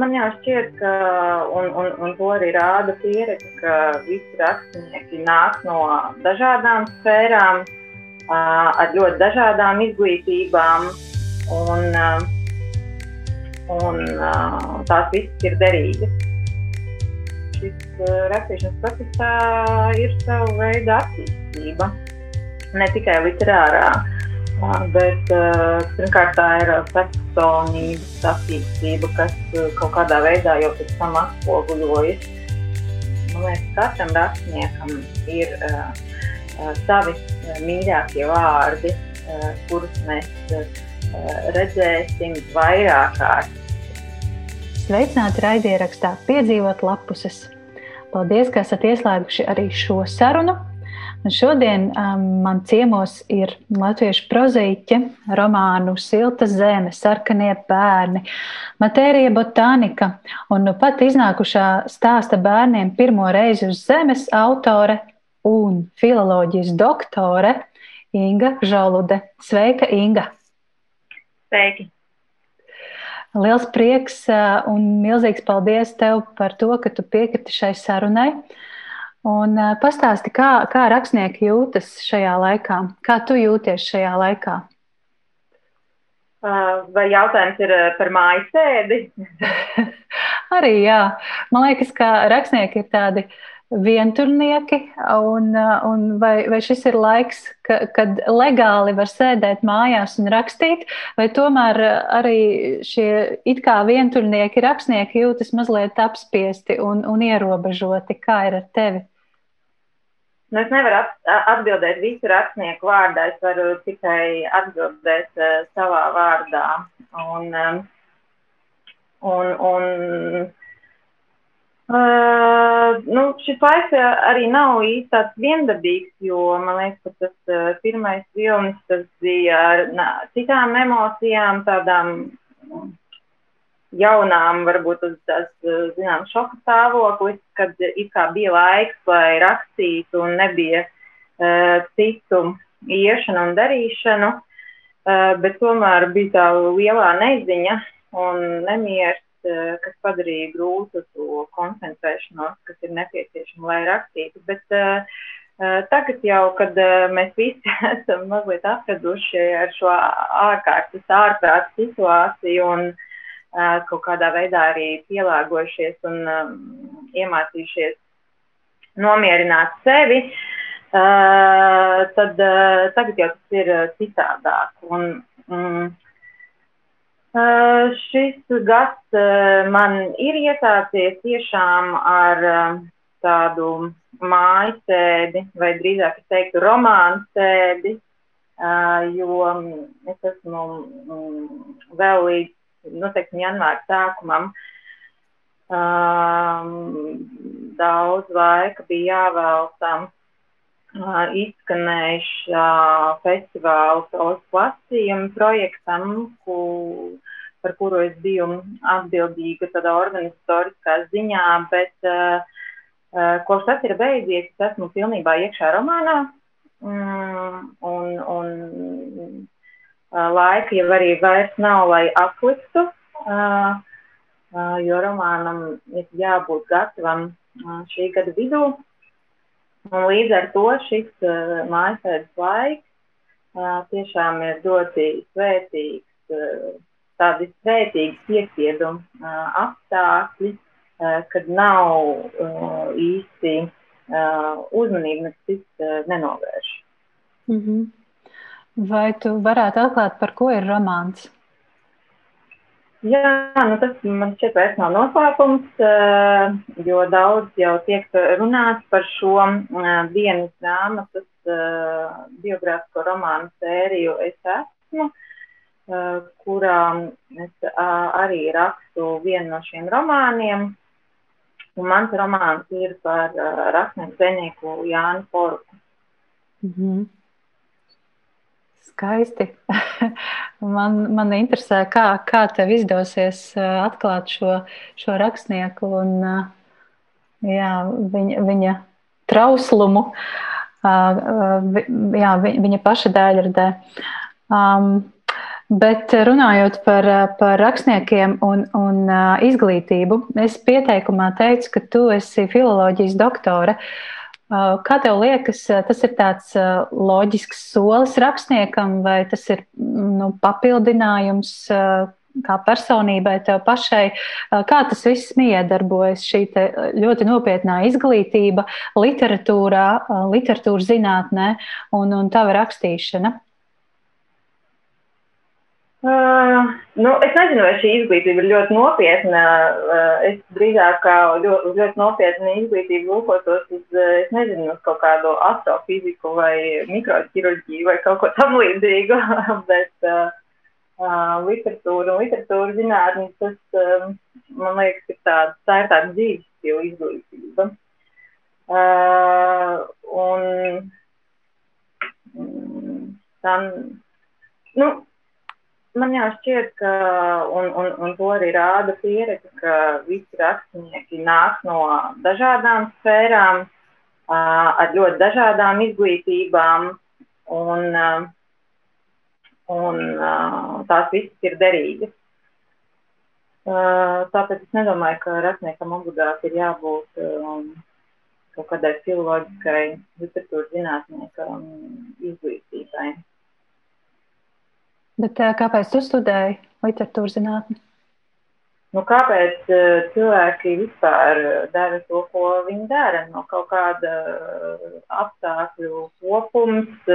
man jau šķiet, ka, un, un, un to arī rāda pieredze, ka visi rakstnieki nāk no dažādām sfērām, ar ļoti dažādām izglītībām, un, un tās visas ir derīgas. Šis rakstīšanas procesā ir sava veida attīstība, ne tikai literārā. Bet pirmkārt, tā ir personības attīstība, kas kaut kādā veidā jau pēc tam atspoguļojas. Man liekas, katram rakstniekam ir uh, savi mīļākie vārdi, uh, kurus mēs uh, redzēsim vairāk kārt. Sveicināti raidierakstā Piedzīvot lapuses. Paldies, ka esat ieslēguši arī šo sarunu. Un šodien um, man ciemos ir latviešu prozīķe, romānu Silta zeme, sarkanie bērni, matērija botānika un nu pat iznākušā stāsta bērniem pirmo reizi uz zemes autore un filoloģijas doktore Inga Žalude. Sveika, Inga! Sveiki! Liels prieks uh, un milzīgs paldies tev par to, ka tu piekriti šai sarunai. Uh, Un uh, pastāsti, kā, kā rakstnieki jūtas šajā laikā? Kā tu jūties šajā laikā? Vai jautājums ir par mājas sēdi? Arī jā. Man liekas, ka rakstnieki ir tādi vienturnieki, un, un vai, vai šis ir laiks, ka, kad legāli var sēdēt mājās un rakstīt, vai tomēr arī šie it kā vienturnieki rakstnieki jūtas mazliet apspiesti un, un ierobežoti? Kā ir ar tevi? Nu, es nevaru atbildēt visu rakstnieku vārdā, es varu tikai atbildēt uh, savā vārdā. Un, um, un, un uh, nu, šis laiks arī nav īsti tāds viendabīgs, jo man liekas, ka tas uh, pirmais vilnis tas bija ar nā, citām emocijām, tādām jaunām, varbūt uz tās, zinām, šoka stāvoklis, kad it kā bija laiks, lai rakstītu un nebija uh, citu iešanu un darīšanu, uh, bet tomēr bija tā lielā neziņa un nemieris, uh, kas padarīja grūtu to koncentrēšanos, kas ir nepieciešama, lai rakstītu. Bet, uh, Tagad jau, kad mēs visi esam mazliet atraduši ar šo ārkārtas ārprāta situāciju un uh, kaut kādā veidā arī pielāgojušies un um, iemācījušies nomierināt sevi, uh, tad uh, tagad jau tas ir citādāk. Un, um, uh, šis gads man ir iesācies tiešām ar tādu mājas sēdi, vai drīzāk es teiktu romānu sēdi, jo es esmu um, vēl līdz teiksim, janvāra sākumam um, daudz laika bija jāvelta uh, izskanējušā uh, festivāla prozu lasījuma projektam, ku, par kuru es biju atbildīga tādā organizatoriskā ziņā, bet uh, uh, kopš tas ir beidzies, es esmu pilnībā iekšā romānā. Mm, un, un laika jau arī vairs nav, lai apliktu, jo romānam ir jābūt gatavam šī gada vidū. Un līdz ar to šis mājasēdes laiks tiešām ir ļoti svētīgs, tādi svētīgi piespiedumu apstākļi, kad nav īsti uzmanība nekas cits nenovērš. Mm -hmm. Vai tu varētu atklāt, par ko ir romāns? Jā, nu tas man šķiet vairs nav noslēpums, eh, jo daudz jau tiek runāts par šo dienas eh, grāmatas eh, biogrāfisko romānu sēriju Es esmu, kurā es arī rakstu vienu no šiem romāniem. Un mans romāns ir par rakstnieku zvejnieku Jānu Porku. Mm -hmm. Skaisti. man, man interesē, kā, kā tev izdosies atklāt šo, šo rakstnieku un jā, viņa, viņa trauslumu, jā, viņa paša dēļradē. Um, Bet runājot par, par rakstniekiem un, un izglītību, es pieteikumā teicu, ka tu esi filozofijas doktore. Kā tev liekas, tas ir tāds loģisks solis rakstniekam, vai tas ir nu, papildinājums kā personībai, tev pašai? Kā tas viss miedarbojas, šī ļoti nopietnā izglītība literatūrā, literatūras zinātnē un, un tava rakstīšana? Nu, es nezinu, vai šī izglītība ir ļoti nopietna. Uh, es drīzāk ļoti, ļoti nopietna izglītība lūkotos uz, uh, es nezinu, uz kaut kādu astrofiziku vai mikroķirurģiju vai kaut ko tam līdzīgu, bet uh, literatūra un literatūra zinātne, tas, uh, man liekas, ir tāda, tā ir tāda dzīves stila izglītība. Uh, un, um, tam, nu, man jau šķiet, ka, un, un, un to arī rāda pieredze, ka visi rakstnieki nāk no dažādām sfērām, ar ļoti dažādām izglītībām, un, un tās visas ir derīgas. Tāpēc es nedomāju, ka rakstniekam obligāti ir jābūt um, kaut kādai filoloģiskai, literatūras zinātniekam izglītībai. Bet kāpēc tu studēji literatūras zinātni? Nu, kāpēc cilvēki vispār dara to, ko viņi dara? No kaut kāda apstākļu kopums,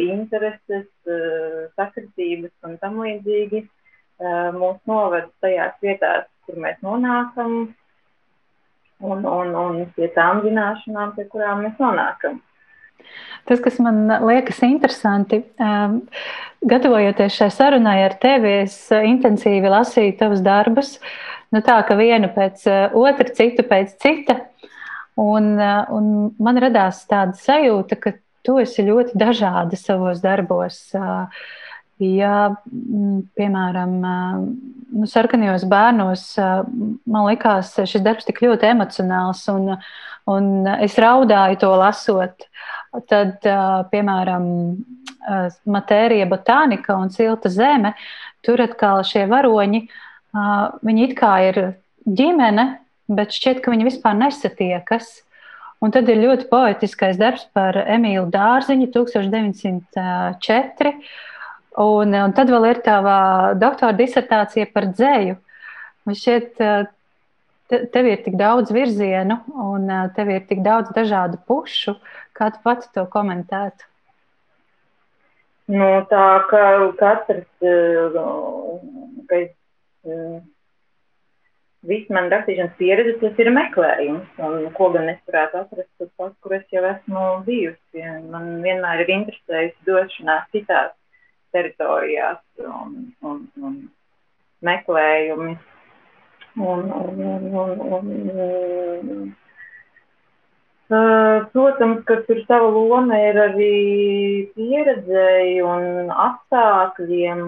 intereses, sakritības un tam līdzīgi mūs noved tajās vietās, kur mēs nonākam, un, un, un pie tām zināšanām, pie kurām mēs nonākam. Tas, kas man liekas interesanti, um, gatavojoties šai sarunai ar tevi, es uh, intensīvi lasīju tavus darbus, nu tā ka vienu pēc uh, otra, citu pēc cita. Un, uh, un man radās tāda sajūta, ka tu esi ļoti dažāda savos darbos. Ja, mm, piemēram, nu, sarkanajos bērnos man likās šis darbs tik ļoti emocionāls, un, un es raudāju to lasot. Tad, piemēram, matērija, botānika un silta zeme, tur atkal šie varoņi, viņi it kā ir ģimene, bet šķiet, ka viņi vispār nesatiekas. Un tad ir ļoti poetiskais darbs par Emīlu Dārziņu 1904. Un, un tad vēl ir tā doktora disertācija par dzēju. Man šķiet, tev ir tik daudz virzienu un tev ir tik daudz dažādu pušu, kā tu pati to komentētu? Nu, tā kā katrs, ka viss man rakstīšanas pieredze, tas ir meklējums, un ko gan es varētu atrast tur pat, kur es jau esmu bijusi. Man vienmēr ir interesējusi došanās citās teritorijās un, un, un meklējumi Un, un, un, un, un, Protams, ka tur sava loma ir arī pieredzēji un apstākļiem,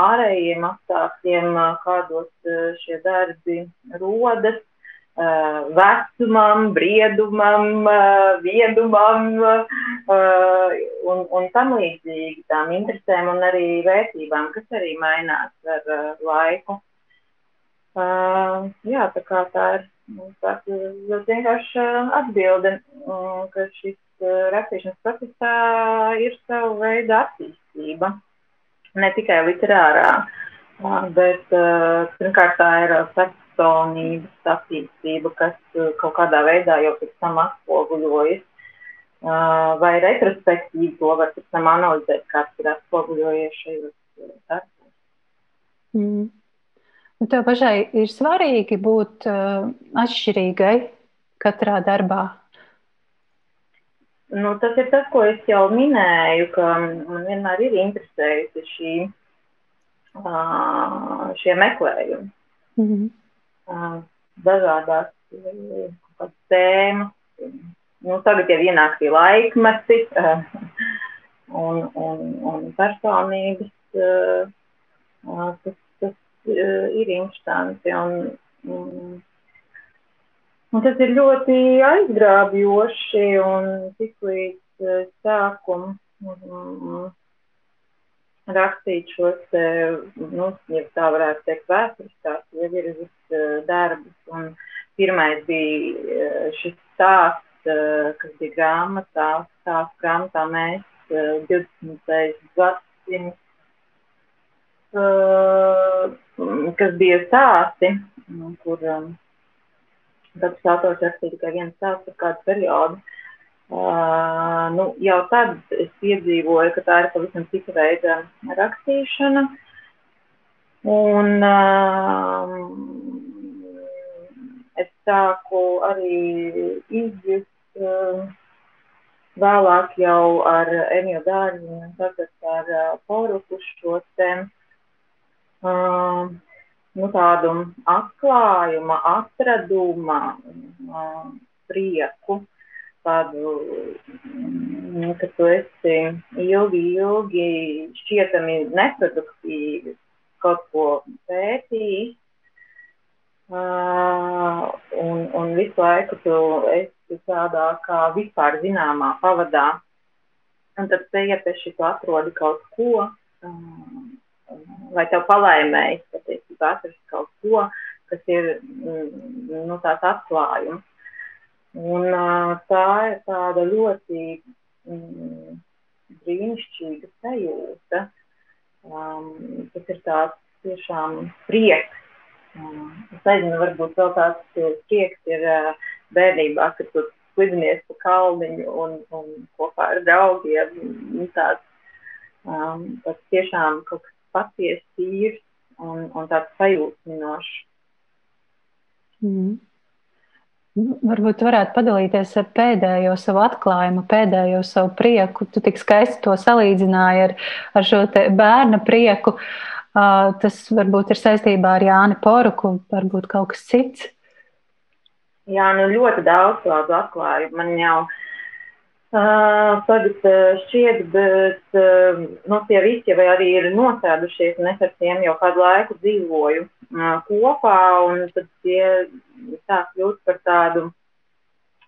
ārējiem apstākļiem, kādos šie darbi rodas, vecumam, briedumam, viedumam un, un tam līdzīgi tām interesēm un arī vērtībām, kas arī mainās ar laiku. Jā, tā kā tā ir nu, tāda ļoti vienkārša atbilde, uh, ka šis uh, rakstīšanas procesā ir sava veida attīstība. Ne tikai literārā, bet pirmkārt tā ir personības attīstība, kas kaut kādā veidā jau pēc tam atspoguļojas. Vai retrospektīvi to var pēc tam analizēt, kāds ir atspoguļojies šajos darbos. Mm. Un tev pašai ir svarīgi būt uh, atšķirīgai katrā darbā. Nu, tas ir tas, ko es jau minēju, ka man vienmēr ir interesējusi šī, uh, šie meklējumi. Mm -hmm. uh, dažādās uh, tēmas. Nu, tagad jau ienāk tie laikmeti un, un, un personības, kas ir instanti. Un, un, un tas ir ļoti aizgrābjoši un tik līdz eh, sākumu. rakstīt šos, nu, ja tā varētu teikt, vēsturiskās ievirzes darbus. Un pirmais bija šis stāsts, kas bija grāmatā, stāsts grāmatā mēs 20. gadsimts, kas bija stāsti, kur katrs autors rakstīja tikai viens stāsts par kādu periodu. Uh, nu, jau tad es piedzīvoju, ka tā ir pavisam cita veida rakstīšana. Un uh, es sāku arī izjust uh, vēlāk jau ar Emīlu Dārziņu tagad ar uh, Poruku šo te uh, nu, tādu atklājuma, atraduma uh, prieku tādu, nu, ka tu esi ilgi, ilgi šķietami neproduktīvi kaut ko pētījis. Uh, un, un visu laiku tu esi tādā kā vispār zināmā pavadā. Un tad pieepeši tu atrodi kaut ko, uh, vai tev palaimējas, patiesībā atrast kaut ko, kas ir mm, nu, tāds atklājums. Un tā ir tāda ļoti mm, brīnišķīga sajūta. Um, tas ir tāds tiešām prieks. Um, es nezinu, varbūt vēl tāds prieks ir uh, bērnībā, kad tu slidinies pa kalniņu un, un kopā ar draugiem. Tāds, um, tas tiešām kaut kas patiesi tīrs un, un tāds sajūtminošs. Mm. Varbūt varētu padalīties ar pēdējo savu atklājumu, pēdējo savu prieku. Tu tik skaisti to salīdzināji ar, ar šo bērna prieku. Uh, tas varbūt ir saistībā ar Jāni Poruku, varbūt kaut kas cits. Jā, nu ļoti daudz tādu atklājumu. Man jau uh, tagad šķiet, bet uh, nu, tie visi jau arī ir nosēdušies, un es ar tiem jau kādu laiku dzīvoju kopā, un tad tie sāk kļūt par tādu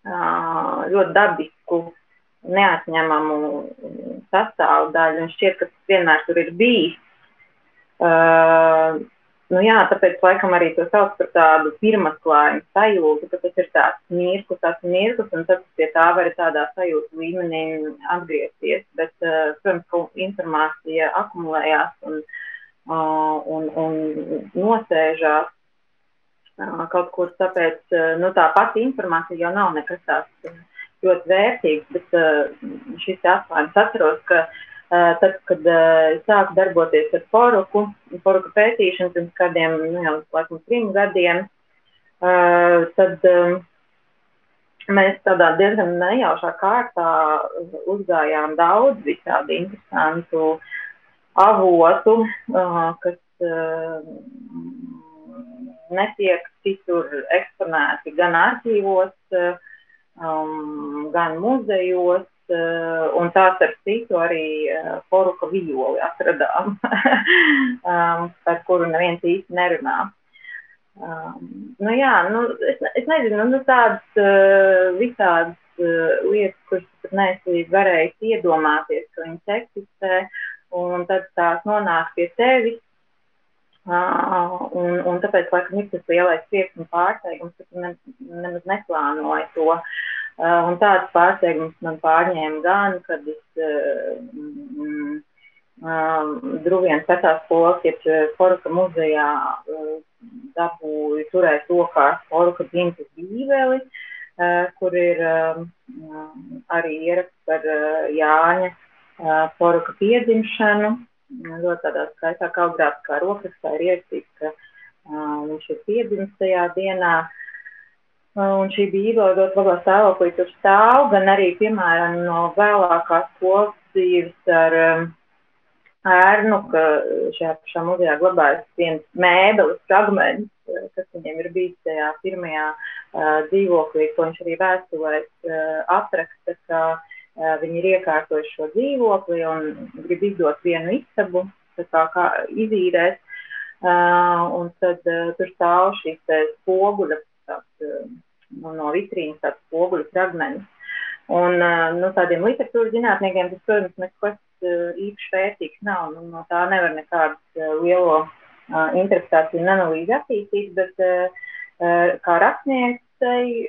ļoti dabisku, neatņemamu sastāvdaļu. Un šķiet, ka tas vienmēr tur ir bijis. Uh, nu jā, tāpēc laikam arī to sauc par tādu pirmatklājumu sajūtu, ka tas ir tāds mirklis, tāds mirklis, un tad pie tā var tādā sajūta līmenī atgriezties. Bet, uh, protams, ka informācija akumulējās un, uh, un, un nosēžās kaut kur, tāpēc nu, tā pati informācija jau nav nekas tāds ļoti vērtīgs, bet šis atklājums atceros, ka tad, kad es sāku darboties ar poruku, poruku pētīšanu pirms kādiem, nu, jau laikam trim gadiem, tad mēs tādā diezgan nejaušā kārtā uzgājām daudz visādi interesantu avotu, kas netiek citur eksponēti gan arhīvos, um, gan muzejos, uh, un tā starp citu arī uh, poruka violi atradām, um, par kuru neviens īsti nerunā. Um, nu jā, nu, es, es nezinu, nu, tādas uh, visādas uh, lietas, kuras pat neesi varējis iedomāties, ka viņas eksistē, un tad tās nonāk pie tevis, Un, un tāpēc, laikam, ir tas lielais prieks un pārsteigums, ka tu ne, nemaz neplānoji to. Uh, un tāds pārsteigums man pārņēma gan, kad es mm, um, Druvienas vecās skolas, jeb Foruka muzejā uh, dabūju turēt rokā Foruka dzimtas bībeli, kur ir uh, arī ieraksts par Jāņa Foruka piedzimšanu ļoti tādā skaistā kalgrāfiskā rokrakstā ir ierakstīts, ka viņš ir piedzimis tajā dienā. Uh, un šī bībele ļoti labā stāvoklī tur stāv, gan arī, piemēram, no vēlākās skolas dzīves ar um, ērnu, ka šajā pašā muzejā glabājas viens mēbeles fragments, kas viņiem ir bijis tajā pirmajā uh, dzīvoklī, ko viņš arī vēstulēs uh, atraksta, ka uh, Viņi ir iekārtojuši šo dzīvokli un grib izdot vienu istabu, kā, kā izīrēt. Un tad tur stāv šīs spoguļa, tāds, no vitrīnas tāds spoguļa fragments. Un nu, tādiem literatūras zinātniekiem tas, protams, nekas īpaši vērtīgs nav. Nu, no tā nevar nekādas lielo interpretāciju un analīzi attīstīt, bet kā rakstniecei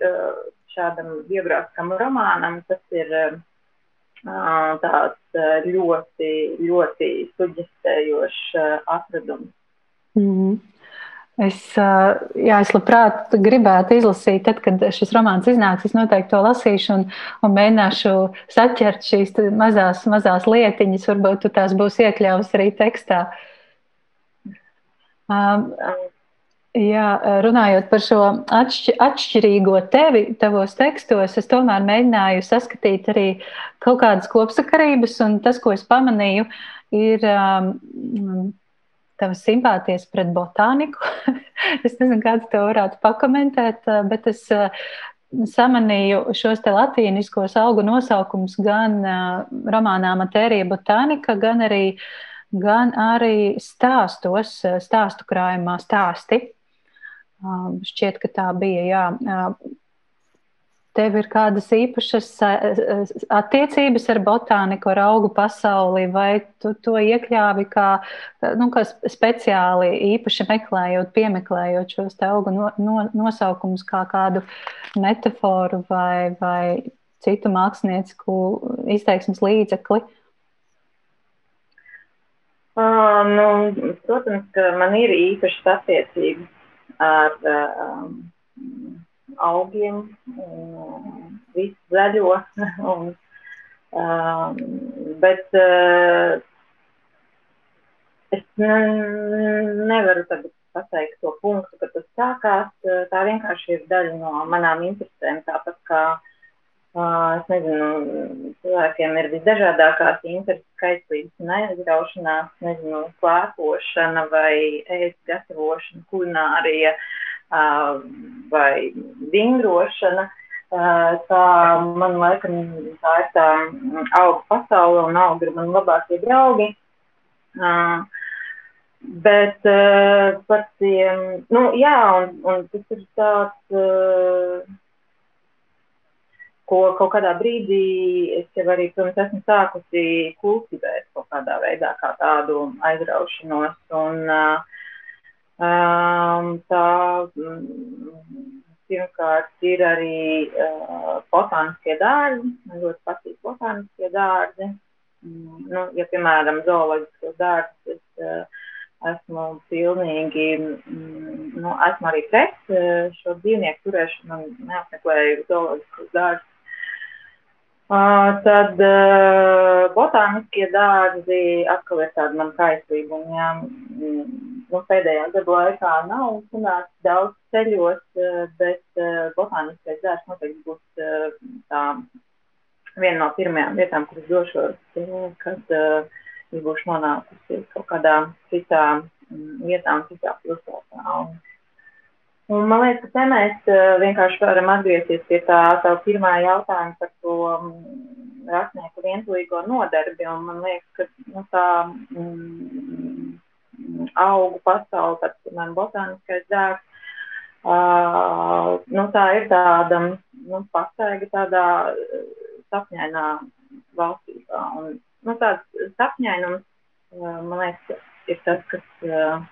šādam biogrāfiskam romānam tas ir tāds ļoti, ļoti suģistējošs atradums. Mm -hmm. Es, jā, es labprāt gribētu izlasīt, tad, kad šis romāns iznāks. Es noteikti to lasīšu un, un mēģināšu saķert šīs mazās, mazās lietiņas. Varbūt tu tās būs iekļauts arī tekstā. Um, jā, runājot par šo atšķi, atšķirīgo tevi, tavos tekstos, es tomēr mēģināju saskatīt arī kaut kādas kopsakarības, un tas, ko es pamanīju, ir. Um, tavas simpātijas pret botāniku. es nezinu, kāds to varētu pakomentēt, eh, bet es eh, samanīju šos te latīniskos augu nosaukumus gan uh, romānā Matērija botānika, gan arī, gan arī stāstos, stāstu krājumā stāsti. Uh, šķiet, ka tā bija, jā. Uh, tev ir kādas īpašas attiecības ar botāniku, ar augu pasauli, vai tu to iekļāvi kā, nu, kā speciāli īpaši meklējot, piemeklējot šos augu no, no, nosaukumus kā kādu metaforu vai, vai citu māksliniecisku izteiksmes līdzekli? Uh, nu, protams, ka man ir īpašas attiecības ar um, augiem, un visu zaļo. Un, um, bet uh, es ne, nevaru tagad pateikt to punktu, kad tas sākās. Tā vienkārši ir daļa no manām interesēm. Tāpat kā uh, es nezinu, cilvēkiem ir visdažādākās intereses, kaislības un aizraušanās, nezinu, klēpošana vai ēst gatavošana, kulinārija. Uh, vai vingrošana. Tā man laikam tā ir tā auga pasaule un auga ir man labākie draugi. Bet par tiem, nu jā, un, un tas ir tāds, ko kaut kādā brīdī es jau arī, protams, esmu sākusi kultivēt kaut kādā veidā kā tādu aizraušanos. Un, uh, tā mm, pirmkārt ir arī botāniskie dārzi. Man ļoti patīk botāniskie dārzi. Mm, nu, ja, piemēram, zooloģiskos dārzus, es esmu pilnīgi, mm, nu, esmu arī pret šo dzīvnieku turēšanu un neapmeklēju zooloģiskos dārzus. Tad uh, botāniskie dārzi atkal ir tāda man kaislība. Un, mm, nu, pēdējā gadu laikā nav sanācis daudz ceļos, eh, bet uh, botāniskais dārzs noteikti būs tā viena no pirmajām vietām, kuras došos, kad es būšu nonākusi kaut kādā citā vietā un citā pilsētā. Un, un man liekas, ka mēs uh, vienkārši varam atgriezties pie tā, tā pirmā jautājuma par to um, rakstnieku vientulīgo nodarbi, un man liekas, ka nu, tā um, augu pasauli, tad, piemēram, botāniskais dārsts. Uh, nu, tā ir tāda nu, pastaiga tādā sapņainā valstībā. Un, nu, tāds sapņainums, uh, man liekas, ir tas, kas uh,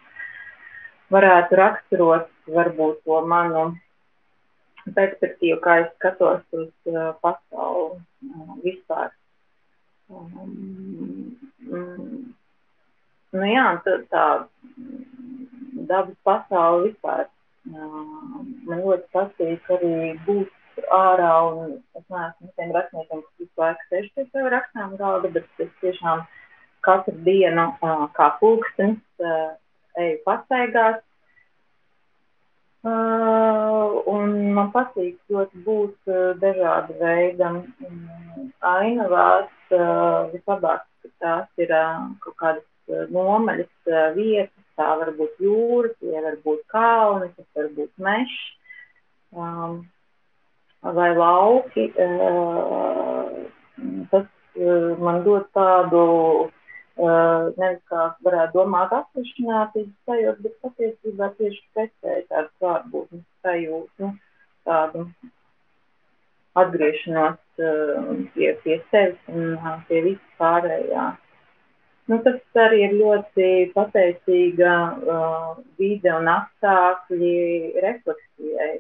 varētu raksturot varbūt to manu perspektīvu, kā es skatos uz uh, pasauli uh, vispār. Um, um, Nu, jā, tā, tā dabas pasaule vispār. Man ļoti patīk arī būt ārā, un es neesmu tiem rakstniekiem, kas visu laiku sēž pie sev rakstām galda, bet es tiešām katru dienu kā pulkstenis eju pastaigās. Uh, un man patīk ļoti būt uh, dažāda veida um, ainavās. Uh, vislabāk, ka tās ir uh, kaut kādas Eh, nomaļas eh, vietas, tā var būt jūra, tie var būt kalni, tas var būt mežs um, vai lauki. Uh, tas uh, man dod tādu, uh, nevis kā varētu domāt, atsevišķinātību sajūtu, bet patiesībā tieši pretēji tādu klātbūtnes sajūtu, tādu atgriešanos pie, pie sevis un pie visu pārējā. Nu, tas arī ir ļoti pateicīga uh, vide un apstākļi refleksijai.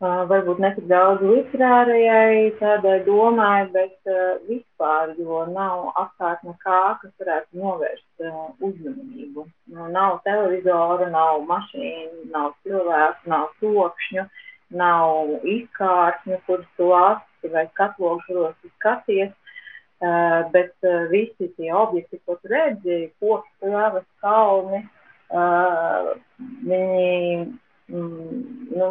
Varbūt ne tik daudz literārajai tādai domai, bet vispār, jo nav apkārt nekā, kas varētu novērst uzmanību. Nu, nav televizora, nav mašīnu, nav cilvēku, nav sokšņu, nav izkārtņu, kuras tu lasi vai skatlogšos skaties Uh, bet uh, visi tie objekti, ko tu redzi, koki, pļavas, kalni, uh, viņi nu,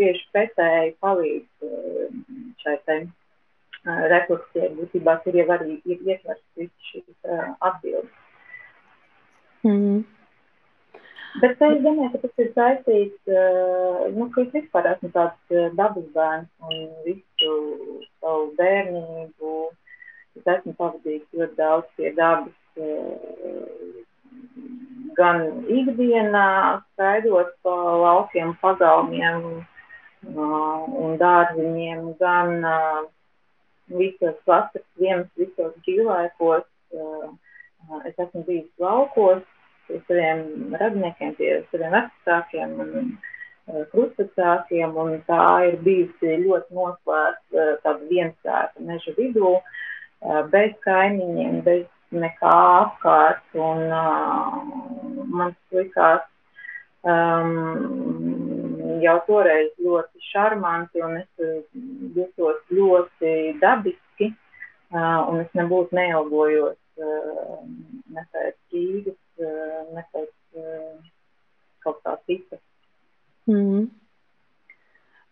tieši pretēji palīdz uh, šai te uh, refleksijai. Būtībā tur jau arī ir ietverts visas šīs uh, atbildes. Mm -hmm. Bet es domāju, ka tas ir saistīts, uh, nu, ka es vispār esmu tāds dabas bērns un visu savu bērnību Es esmu pavadījis ļoti daudz pie dabas, eh, gan ikdienā, skaidrot pa laukiem, pagalmiem eh, un dārziņiem, gan eh, visos vasaras ziemas, visos dzīvlaikos. Es esmu bijis laukos pie saviem radniekiem, pie saviem vecākiem un krustvecākiem, un tā ir bijusi ļoti noslēgta tāda viensēta meža vidū. Uh, bez kaimiņiem, bez nekā apkārt. Un, uh, man likās um, jau toreiz ļoti šarmanti, un es jutos ļoti dabiski, uh, un es nebūtu neilgojos uh, ne pēc Rīgas, uh, ne pēc uh, kaut kā cita. Mm.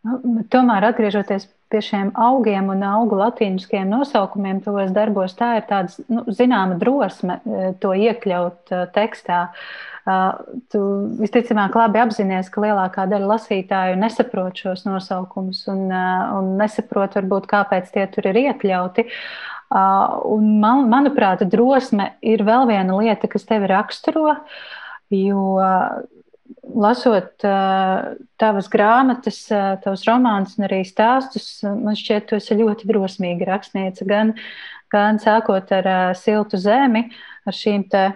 Nu, tomēr atgriežoties pie šiem augiem un augu latīniskajiem nosaukumiem, tos darbos, tā ir tāda nu, zināma drosme e, to iekļaut e, tekstā. E, tu visticamāk labi apzinājies, ka lielākā daļa lasītāju nesaprot šos nosaukumus un, un nesaprot, varbūt, kāpēc tie tur ir iekļauti. Un man, manuprāt, drosme ir vēl viena lieta, kas tevi raksturo, jo lasot uh, tavas grāmatas, uh, tavus romānus un arī stāstus, man šķiet, tu esi ļoti drosmīga rakstniece. Gan, gan sākot ar uh, siltu zemi, ar šīm te,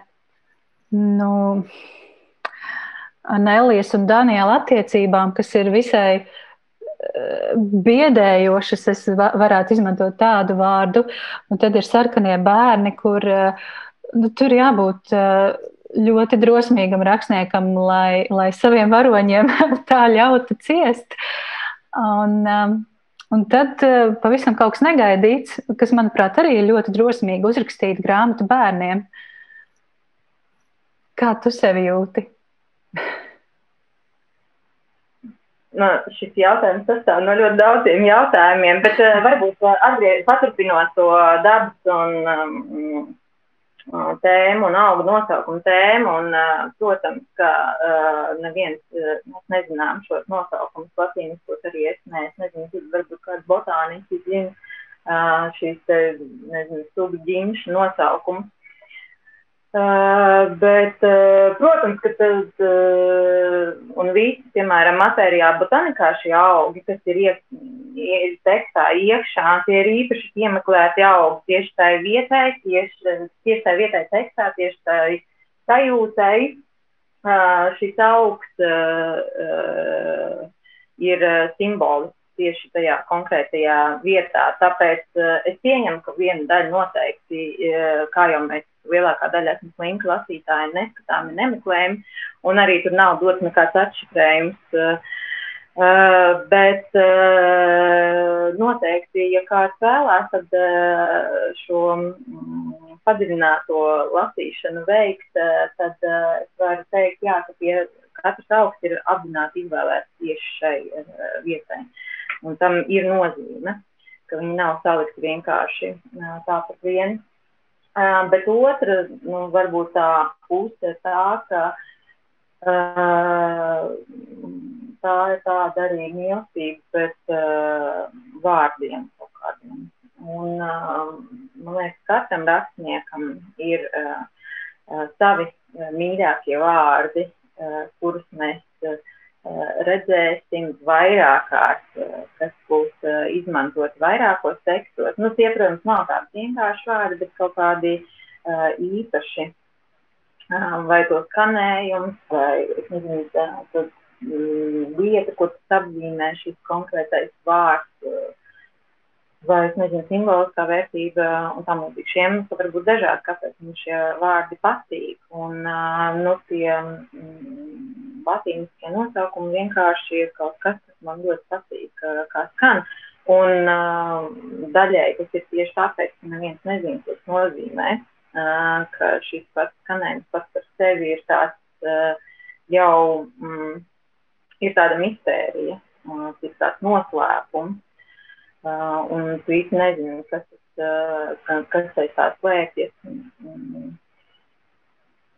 nu, Nelijas un Daniela attiecībām, kas ir visai biedējošas, es varētu izmantot tādu vārdu, un tad ir sarkanie bērni, kur nu, tur jābūt ļoti drosmīgam rakstniekam, lai, lai saviem varoņiem tā ļautu ciest. Un, um, un tad uh, pavisam kaut kas negaidīts, kas, manuprāt, arī ir ļoti drosmīgi uzrakstīt grāmatu bērniem. Kā tu sevi jūti? Nu, šis jautājums sastāv no ļoti daudziem jautājumiem, bet uh, varbūt uh, atgriež, paturpinot to dabas un um, tēmu un augu nosaukumu tēmu. Un, protams, ka neviens mēs nezinām šos nosaukumus latīniskos arī es, ne, es nezinu, varbūt kāds botāniski zina šīs, nezinu, sugu ģimšu nosaukumus. Uh, bet, uh, protams, ka tad, uh, un visi, piemēram, matērijā botanikā šie augi, kas ir, iek, tekstā iekšā, tie ir īpaši piemeklēti augi tieši tai vietai, tieši, tieši tai vietai tekstā, tieši tai sajūtai. Šis augs ir simbolisks tieši tajā konkrētajā vietā. Tāpēc uh, es pieņemu, ka viena daļa noteikti, uh, kā jau mēs lielākā daļa esmu slinka lasītāji, neskatāmi nemeklējumi, un arī tur nav dots nekāds atšifrējums. Uh, bet uh, noteikti, ja kāds vēlās, tad uh, šo um, padziļināto lasīšanu veikt, uh, tad uh, es varu teikt, jā, ka pie katras augsts ir apzināti izvēlēts tieši šai uh, vietai. Un tam ir nozīme, ka viņi nav salikti vienkārši tāpat vien. Uh, bet otra, nu, varbūt tā puse tā, ka tā ir tāda arī mīlestība pret vārdiem kaut kādiem. Un, man liekas, katram rakstniekam ir savi mīļākie vārdi, kurus mēs redzēsim vairāk kārt, kas būs izmantot vairākos tekstos. Nu, tie, protams, nav tādi vienkārši vārdi, bet kaut kādi īpaši. Vai to skanējums, vai nezinu, tā, mm, lieta, ko tas apzīmē, šis konkrētais vārds, vai es nezinu, simboliskā vērtība un tam līdzīgi. Šiem var būt dažādi, kāpēc mums šie vārdi patīk. Un, nu, tie latīniskie nosaukumi vienkārši ir kaut kas, kas man ļoti patīk, kā skan. Un daļai tas ir tieši tāpēc, ka neviens nezina, ko tas nozīmē ka šis pats skanējums pats par sevi ir tāds jau mm, ir tāda mistērija, ir tāds noslēpums, un tu īsti nezini, kas, tas, kas aiz tā slēpjas.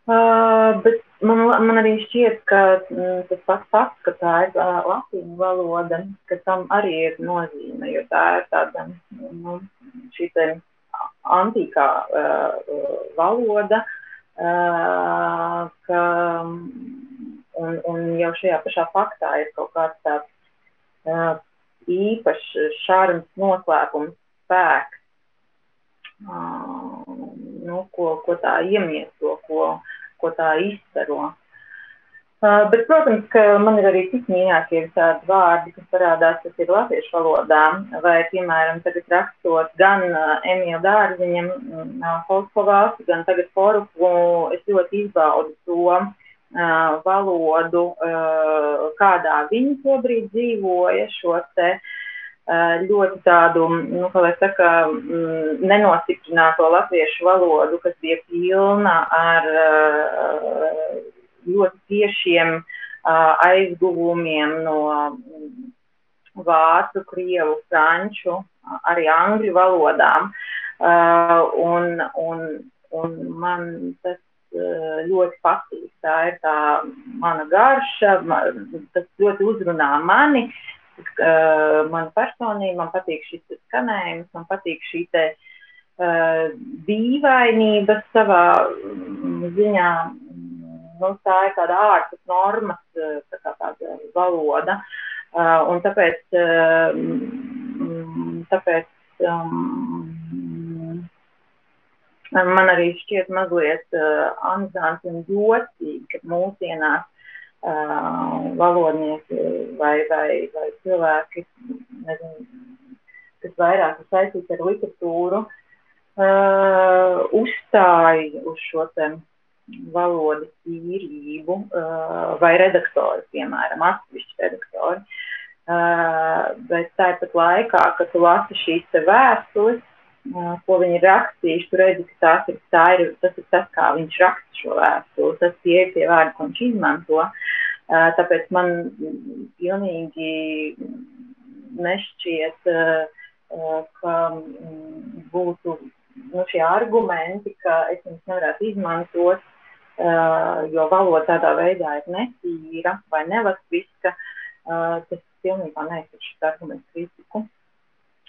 Uh, bet man, man arī šķiet, ka mm, tas pats fakts, ka tā ir uh, latīņu valoda, ka tam arī ir nozīme, jo tā ir tāda, nu, šī te antīkā uh, valoda, uh, ka, un, un jau šajā pašā faktā ir kaut kāds tāds uh, īpašs šārums noslēpums spēks, uh, nu, ko, ko tā iemieso, ko, ko tā izstaro. Uh, bet, protams, ka man ir arī citi mīļākie tādi vārdi, kas parādās, kas ir latviešu valodā, vai, piemēram, tagad rakstot gan uh, Emīlu Dārziņam, uh, Holskovāsu, gan tagad Foruku, es ļoti izbaudu to uh, valodu, kādā viņi šobrīd dzīvoja, šo te ļoti tādu, nu, kā lai saka, mm, nenostiprināto latviešu valodu, kas bija pilna ar ļoti tiešiem aizguvumiem no um, vācu, krievu, franču, arī angļu valodām. Uh, un, un, un man tas ļoti patīk. Tā ir tā mana garša, man, tas ļoti uzrunā mani, uh, manu personību, man patīk šis skanējums, man patīk šī te uh, dīvainība savā ziņā nu, tā ir tāda ārpus normas eh, tā kā tāda valoda. Un tāpēc, uh, tāpēc um, man arī šķiet mazliet uh, amizanti un jocīgi, ka mūsdienās uh, valodnieki vai, vai, vai cilvēki, nezinu, kas vairāk ir saistīti ar literatūru, uh, uzstāja uz šo tēmu valodas tīrību vai redaktori, piemēram, atsevišķi redaktori. Bet tāpat laikā, kad tu lasi šīs te vēstules, ko viņi ir rakstījuši, tu redzi, ka tās ir, tā ir, tas ir tas, kā viņš raksta šo vēstuli, tas tie ir tie vārdi, ko viņš izmanto. Tāpēc man pilnīgi nešķiet, ka būtu nu, šie argumenti, ka es viņus nevarētu izmantot jo valoda tādā veidā ir netīra vai nelatviska, uh, tas pilnībā neizsaka šis arguments kritiku.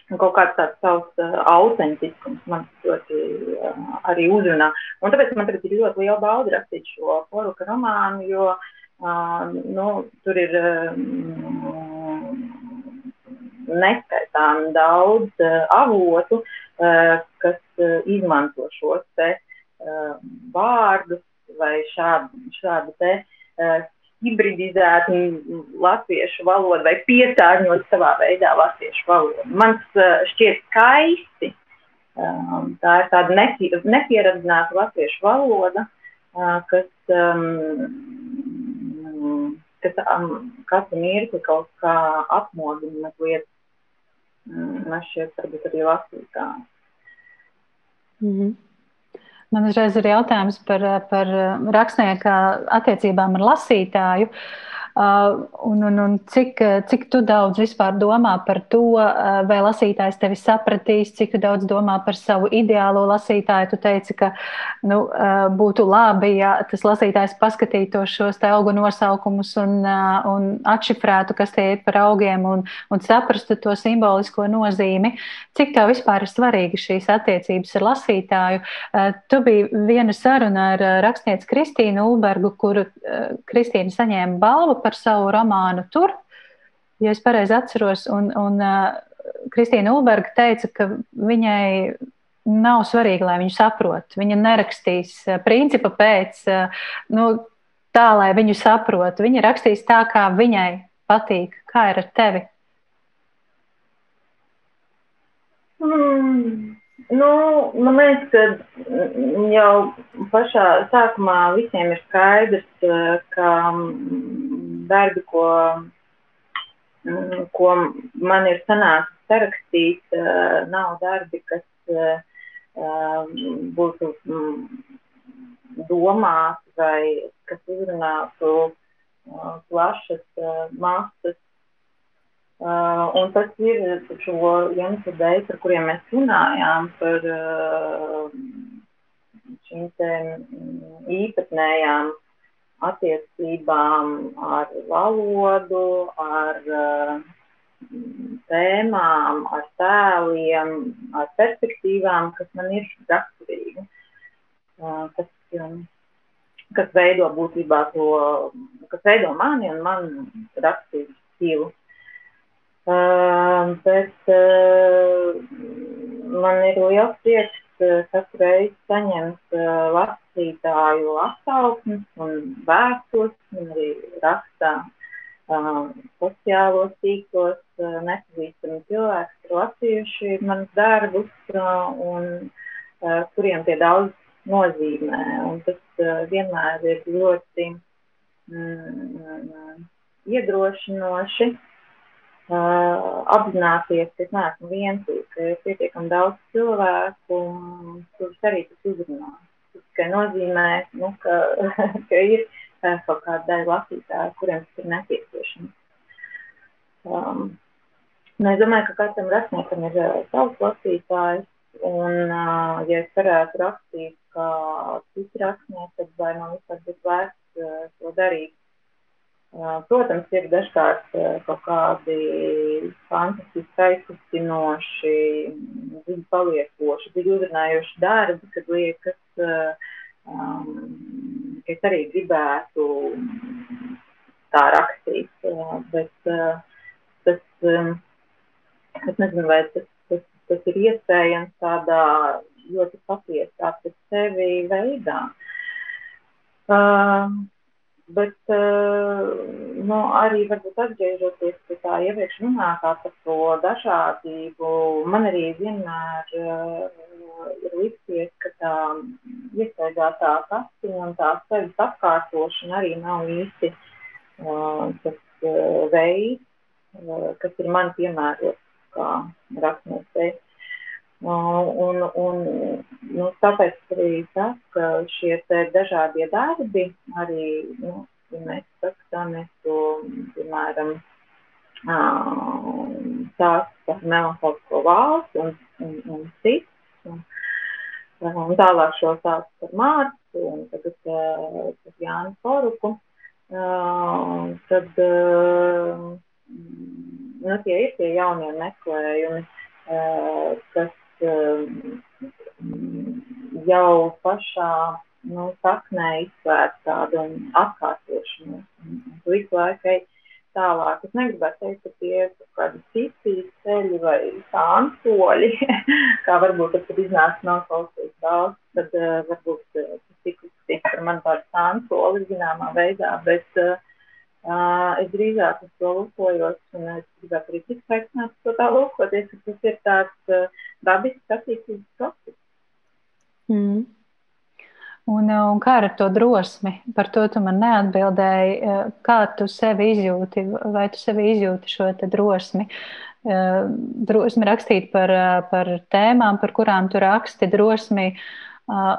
Un kaut kāds tāds savs uh, autentiskums man ļoti uh, arī uzrunā. Un tāpēc man tagad ir ļoti liela bauda rakstīt šo poruka romānu, jo uh, nu, tur ir um, neskaitām daudz uh, avotu, uh, kas uh, izmanto šos te uh, vārdus, vai šādu, šādu te uh, hibridizētu latviešu valodu vai piesārņot savā veidā latviešu valodu. Man tas uh, šķiet skaisti. Um, tā ir tāda nepieredzināta latviešu valoda, uh, kas, um, kas um, katru mirkli kaut kā apmodina mazliet. Um, man šķiet, varbūt arī lasītā. Mm -hmm. Man uzreiz ir jautājums par, par rakstnieka attiecībām ar lasītāju. Uh, un, un, un cik, cik tu daudz vispār domā par to, uh, vai lasītājs tevi sapratīs, cik tu daudz domā par savu ideālo lasītāju. Tu teici, ka nu, uh, būtu labi, ja tas lasītājs paskatītos šos te augu nosaukumus un, un atšifrētu, kas tie ir par augiem un, un saprastu to simbolisko nozīmi. Cik tev vispār ir svarīgi šīs attiecības ar lasītāju? Tu biji viena saruna ar rakstnieci Kristīnu Ulbergu, kuru Kristīna saņēma balvu par savu romānu tur, ja es pareizi atceros, un, un uh, Kristīna Ulberga teica, ka viņai nav svarīgi, lai viņu saprotu. Viņa nerakstīs principa pēc, nu, tā, lai viņu saprotu. Viņa rakstīs tā, kā viņai patīk. Kā ir ar tevi? Mm, nu, man liekas, ka jau pašā sākumā visiem ir skaidrs, ka darbi, ko, ko man ir sanācis sarakstīt, nav darbi, kas būtu domāti vai kas uzrunātu plašas masas. Uh, un tas ir šo iemeslu dēļ, par kuriem mēs runājām, par uh, šīm īpatnējām attiecībām ar valodu, ar uh, tēmām, ar tēliem, ar perspektīvām, kas man ir raksturīgi, kas, um, kas veido būtībā to, kas veido mani un man rakstīgu stilu. Bet man ir liels prieks uh, katru reizi saņemt uh, lasītāju atsauksmes un vēstos, un arī rakstā uh, sociālos tīklos nepazīstami cilvēki, kas ir lasījuši manas darbus un kuriem tie daudz nozīmē. Un tas vienmēr ir ļoti mm, iedrošinoši uh, apzināties, ka es neesmu viensīgs, ka ir pietiekami daudz cilvēku, kurus arī tas uzrunā. Tas tikai nozīmē, nu, ka, ka ir uh, kaut kāda daļa lasītāja, kuriem tas ir nepieciešams. Um, nu, es domāju, ka katram rakstniekam ir uh, savs lasītājs, un, uh, ja es varētu rakstīt kā citi rakstnieki, tad vai man vispār būtu vērts uh, to darīt Protams, ir dažkārt kaut kādi fantastiski aizkustinoši, dziļi paliekoši, dziļi uzrunājoši darbi, kad liekas, um, ka es arī gribētu tā rakstīt. Bet tas, es nezinu, vai tas, tas, tas ir iespējams tādā ļoti patiesā pret sevi veidā. Uh, Bet uh, nu, arī varbūt atgriežoties pie tā iepriekš runātā par to dažādību, man arī vienmēr uh, ir liksies, ka tā iesaigātā kastiņa un tā sevis atkārtošana arī nav īsti uh, tas veids, kas ir man piemērots kā rakstnieks. Un, un, nu, tāpēc arī tas, ka šie dažādie darbi, arī, nu, ja mēs skatāmies to, piemēram, tās par melanholisko valsts un, un, un cits, un, un tālāk šo tās par Mārtu un tagad par Jānu Poruku, tad, nu, tie ir tie jaunie meklējumi, kas jau pašā nu, saknē izsvērt tādu atkārtošanos. Un, visu laiku tālāk. Es negribētu teikt, ka tie ir kaut kādi citi ceļi vai sānsoļi, kā varbūt tad iznāks nav klausīt daudz, tad uh, varbūt uh, tas tik uzskatīts par man tādu sānsoli zināmā veidā, bet uh, Uh, es drīzāk uz to lūkojos, un es gribētu arī cits aicināt to tā lūkoties, ka tas ir tāds uh, dabisks attīstības process. Mm. Un, un kā ar to drosmi? Par to tu man neatbildēji. Kā tu sevi izjūti, vai tu sevi izjūti šo drosmi? Drosmi rakstīt par, par tēmām, par kurām tu raksti, drosmi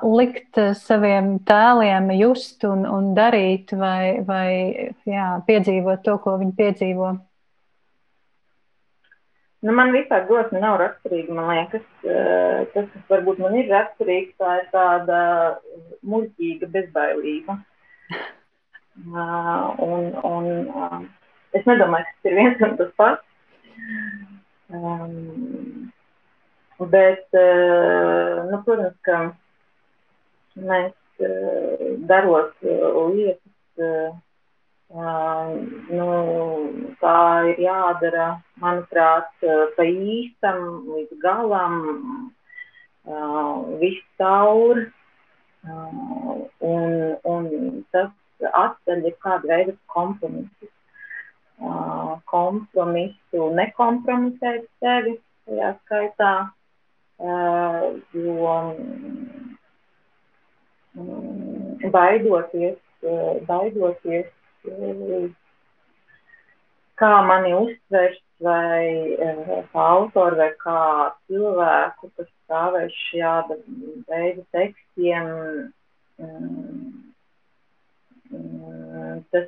likt saviem tēliem just un, un darīt vai, vai jā, piedzīvot to, ko viņi piedzīvo? Nu, man vispār drosme nav raksturīga. Man liekas, tas, kas varbūt man ir raksturīgs, tā ir tāda muļķīga bezbailība. un, un es nedomāju, ka tas ir viens un tas pats. Um, bet, nu, protams, ka mēs eh, darot eh, lietas, eh, nu, tā ir jādara, manuprāt, pa īstam, līdz galam, viscaur, un, un tas atceļ kādu veidu kompromisu. Kompromisu nekompromisēt sevi tajā skaitā, jo baidoties, baidoties kā mani uztvers vai kā autoru vai kā cilvēku, kas stāvēs šāda veida tekstiem, mm, mm, tas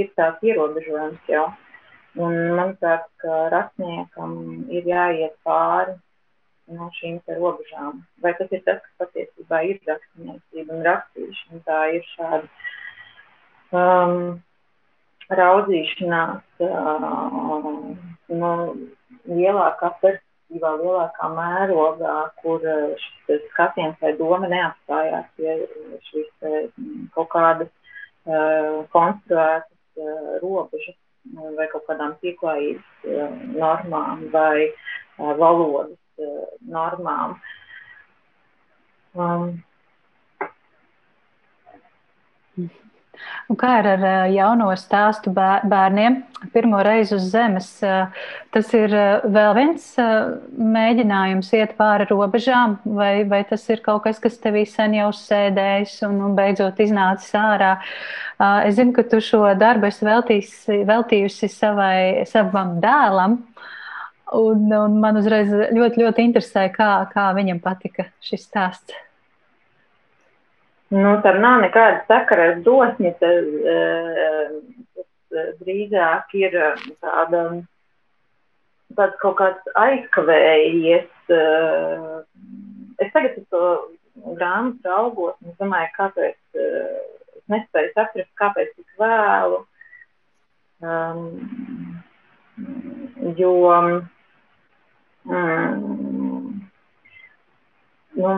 ir tāds ierobežojums jau. Un manuprāt, ka rakstniekam ir jāiet pāri no šīm te robežām. Vai tas ir tas, kas patiesībā ir rakstniecība un rakstīšana, tā ir šāda um, raudzīšanās uh, no lielākā perspektīvā, lielākā mērogā, kur šis skatiens vai doma neapstājās pie šīs mm, kaut kādas uh, konstruētas uh, robežas vai kaut kādām pieklājības uh, normām vai uh, valodas uh, normām. Um, Un kā ir ar jauno stāstu bērniem? Pirmo reizi uz zemes. Tas ir vēl viens mēģinājums iet pāri robežām, vai, vai tas ir kaut kas, kas tevī sen jau sēdējis un, un beidzot iznācis ārā. Es zinu, ka tu šo darbu esi veltījusi, veltījusi savai, savam dēlam. Un, un man uzreiz ļoti, ļoti interesē, kā, kā viņam patika šis stāsts. Nu, tam nav nekāda sakara ar dosmi. Tas, eh, tas drīzāk ir eh, tāda, tāds kaut kāds aizkavējies. Eh, es tagad to grāmatu raugos un domāju, kāpēc es nespēju saprast, kāpēc tik vēlu. Um, jo um, nu,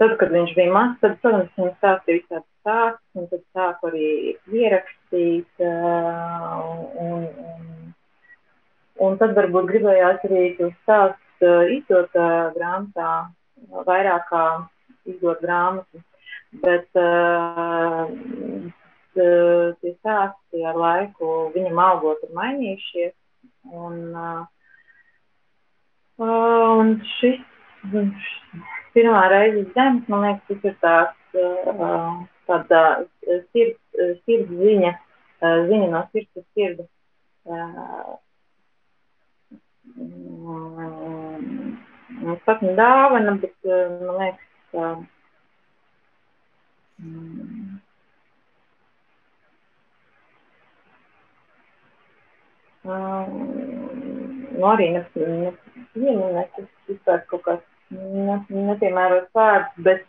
tad, kad viņš bija mazs, tad, protams, viņam stāstīja tādu stāstu, un tad sāku arī ierakstīt, un, un, un tad varbūt gribējās arī to stāstu izdot grāmatā, vairāk kā izdot grāmatu, bet tie stāsti ar laiku viņam augot ir mainījušies, un, un šis, pirmā reize zemes, man liekas, tas ir tāds, tāda sirds, sirds ziņa, ziņa no sirds uz sirdi. Uh, sapņu dāvana, bet man liekas, ka mm, nu, arī nepieminēt, tas vispār kaut kāds nepiemērots vārds, bet,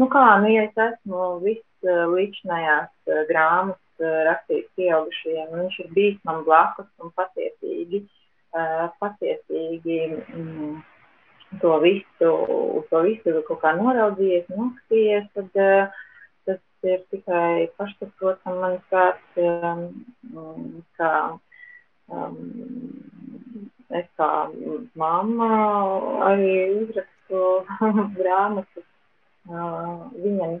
nu kā, nu, ja es esmu viss līdzinājās grāmatas rakstīt pieaugušajiem, viņš ir bijis man blakus un patiesīgi, patiesīgi mm, to visu, to visu kaut kā noraudzījies, noskatījies, tad tas ir tikai pašsaprotam, manuprāt, um, kā um, es kā mamma arī uzrakstu grāmatu uh, viņam.